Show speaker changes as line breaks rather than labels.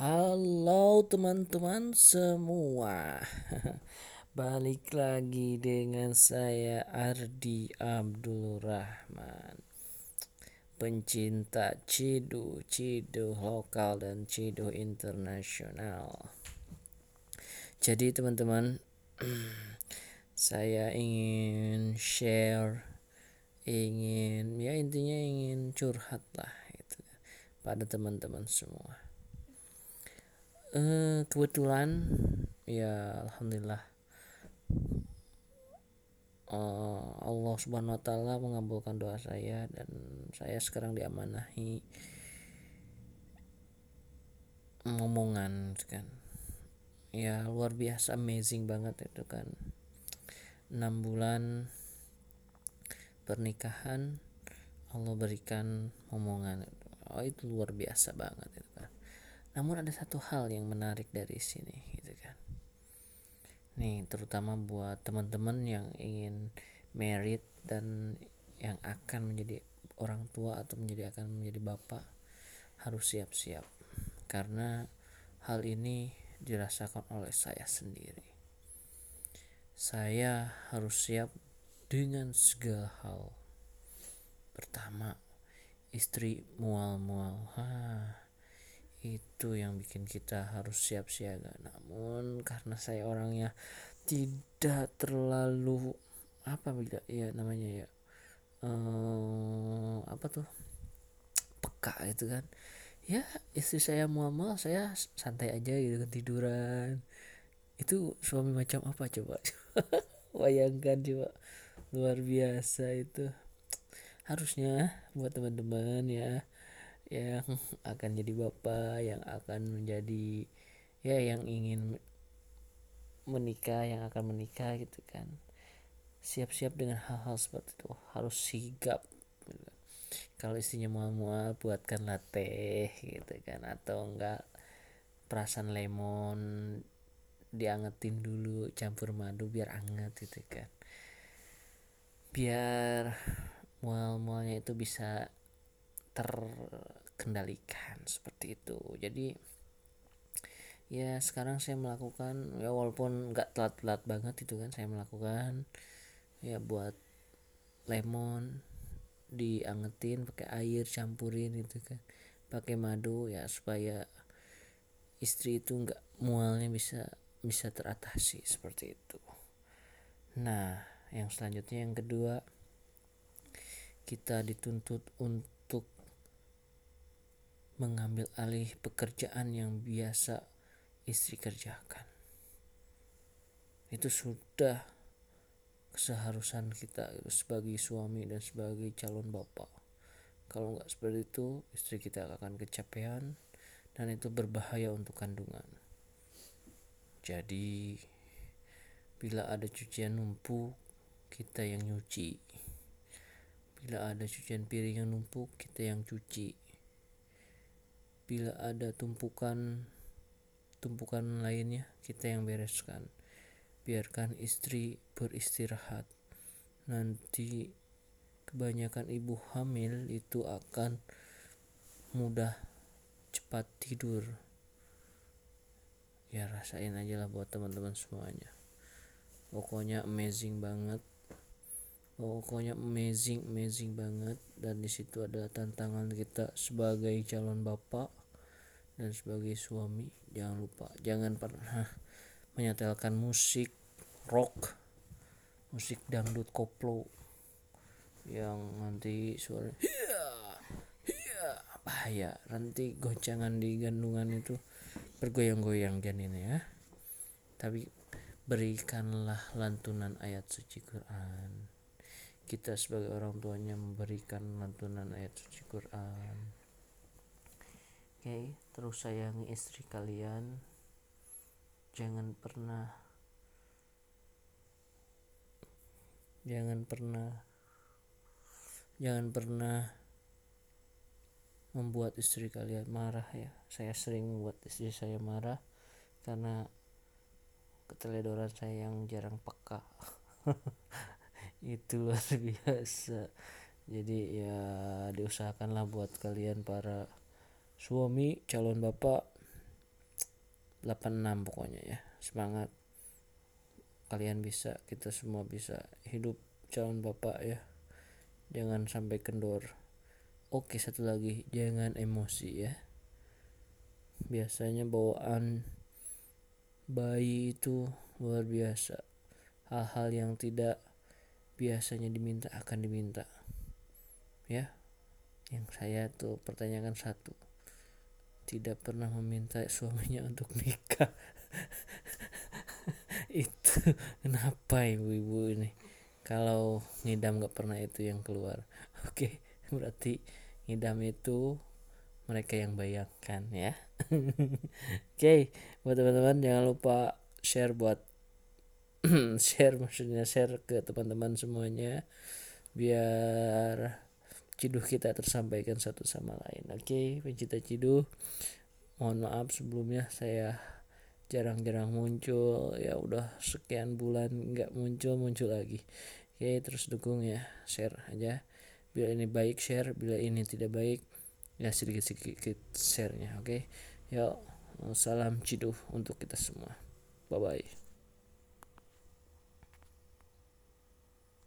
Halo teman-teman semua. Balik lagi dengan saya Ardi Abdul Rahman Pencinta Cidu, Cidu lokal dan Cidu internasional. Jadi teman-teman Saya ingin share Ingin ya intinya ingin curhat lah itu pada teman-teman semua eh, kebetulan ya alhamdulillah. Uh, Allah Subhanahu wa taala mengabulkan doa saya dan saya sekarang diamanahi ngomongan kan. Ya luar biasa amazing banget itu kan. Enam bulan pernikahan Allah berikan omongan oh itu luar biasa banget itu namun ada satu hal yang menarik dari sini gitu kan. Nih, terutama buat teman-teman yang ingin merit dan yang akan menjadi orang tua atau menjadi akan menjadi bapak harus siap-siap karena hal ini dirasakan oleh saya sendiri. Saya harus siap dengan segala hal. Pertama, istri mual-mual. Ha, itu yang bikin kita harus siap siaga namun karena saya orangnya tidak terlalu apa bila ya namanya ya uh, apa tuh peka itu kan. Ya istri saya muamal saya santai aja gitu kan tiduran. Itu suami macam apa coba? Bayangkan coba. Luar biasa itu. Harusnya buat teman-teman ya yang akan jadi bapak yang akan menjadi ya yang ingin menikah yang akan menikah gitu kan. Siap-siap dengan hal-hal seperti itu. Harus sigap gitu. kalau istrinya mual-mual buatkan latte gitu kan. Atau enggak perasan lemon diangetin dulu campur madu biar anget gitu kan. Biar mual-mualnya itu bisa terkendalikan seperti itu. Jadi ya sekarang saya melakukan ya walaupun nggak telat-telat banget itu kan saya melakukan ya buat lemon diangetin pakai air campurin itu kan pakai madu ya supaya istri itu nggak mualnya bisa bisa teratasi seperti itu. Nah yang selanjutnya yang kedua kita dituntut untuk mengambil alih pekerjaan yang biasa istri kerjakan. Itu sudah keseharusan kita sebagai suami dan sebagai calon bapak. Kalau nggak seperti itu, istri kita akan kecapean dan itu berbahaya untuk kandungan. Jadi, bila ada cucian numpuk, kita yang nyuci. Bila ada cucian piring yang numpuk, kita yang cuci bila ada tumpukan tumpukan lainnya kita yang bereskan. Biarkan istri beristirahat. Nanti kebanyakan ibu hamil itu akan mudah cepat tidur. Ya rasain aja lah buat teman-teman semuanya. Pokoknya amazing banget. Pokoknya amazing amazing banget. Dan di situ ada tantangan kita sebagai calon bapak dan sebagai suami jangan lupa jangan pernah menyetelkan musik rock musik dangdut koplo yang nanti suara bahaya. Nanti goncangan di gandungan itu bergoyang-goyang janin ya. Tapi berikanlah lantunan ayat suci Quran. Kita sebagai orang tuanya memberikan lantunan ayat suci Quran okay, terus sayangi istri kalian. Jangan pernah jangan pernah jangan pernah membuat istri kalian marah ya. Saya sering membuat istri saya marah karena keteledoran saya yang jarang peka. Itu luar biasa. Jadi ya diusahakanlah buat kalian para suami calon bapak 86 pokoknya ya. Semangat. Kalian bisa kita semua bisa hidup calon bapak ya. Jangan sampai kendor. Oke satu lagi. Jangan emosi ya. Biasanya bawaan bayi itu luar biasa. Hal-hal yang tidak biasanya diminta akan diminta. Ya yang saya tuh pertanyakan satu tidak pernah meminta suaminya untuk nikah. Itu kenapa ibu-ibu ini? Kalau ngidam nggak pernah itu yang keluar. Oke berarti ngidam itu mereka yang bayangkan ya. Oke buat teman-teman jangan lupa share buat share maksudnya share ke teman-teman semuanya biar ciduh kita tersampaikan satu sama lain. Oke okay, pencipta ciduh mohon maaf sebelumnya saya jarang-jarang muncul. Ya udah sekian bulan nggak muncul muncul lagi. Oke okay, terus dukung ya share aja. Bila ini baik share. Bila ini tidak baik ya sedikit-sedikit sharenya oke? Okay? yuk salam ciduh untuk kita semua. Bye bye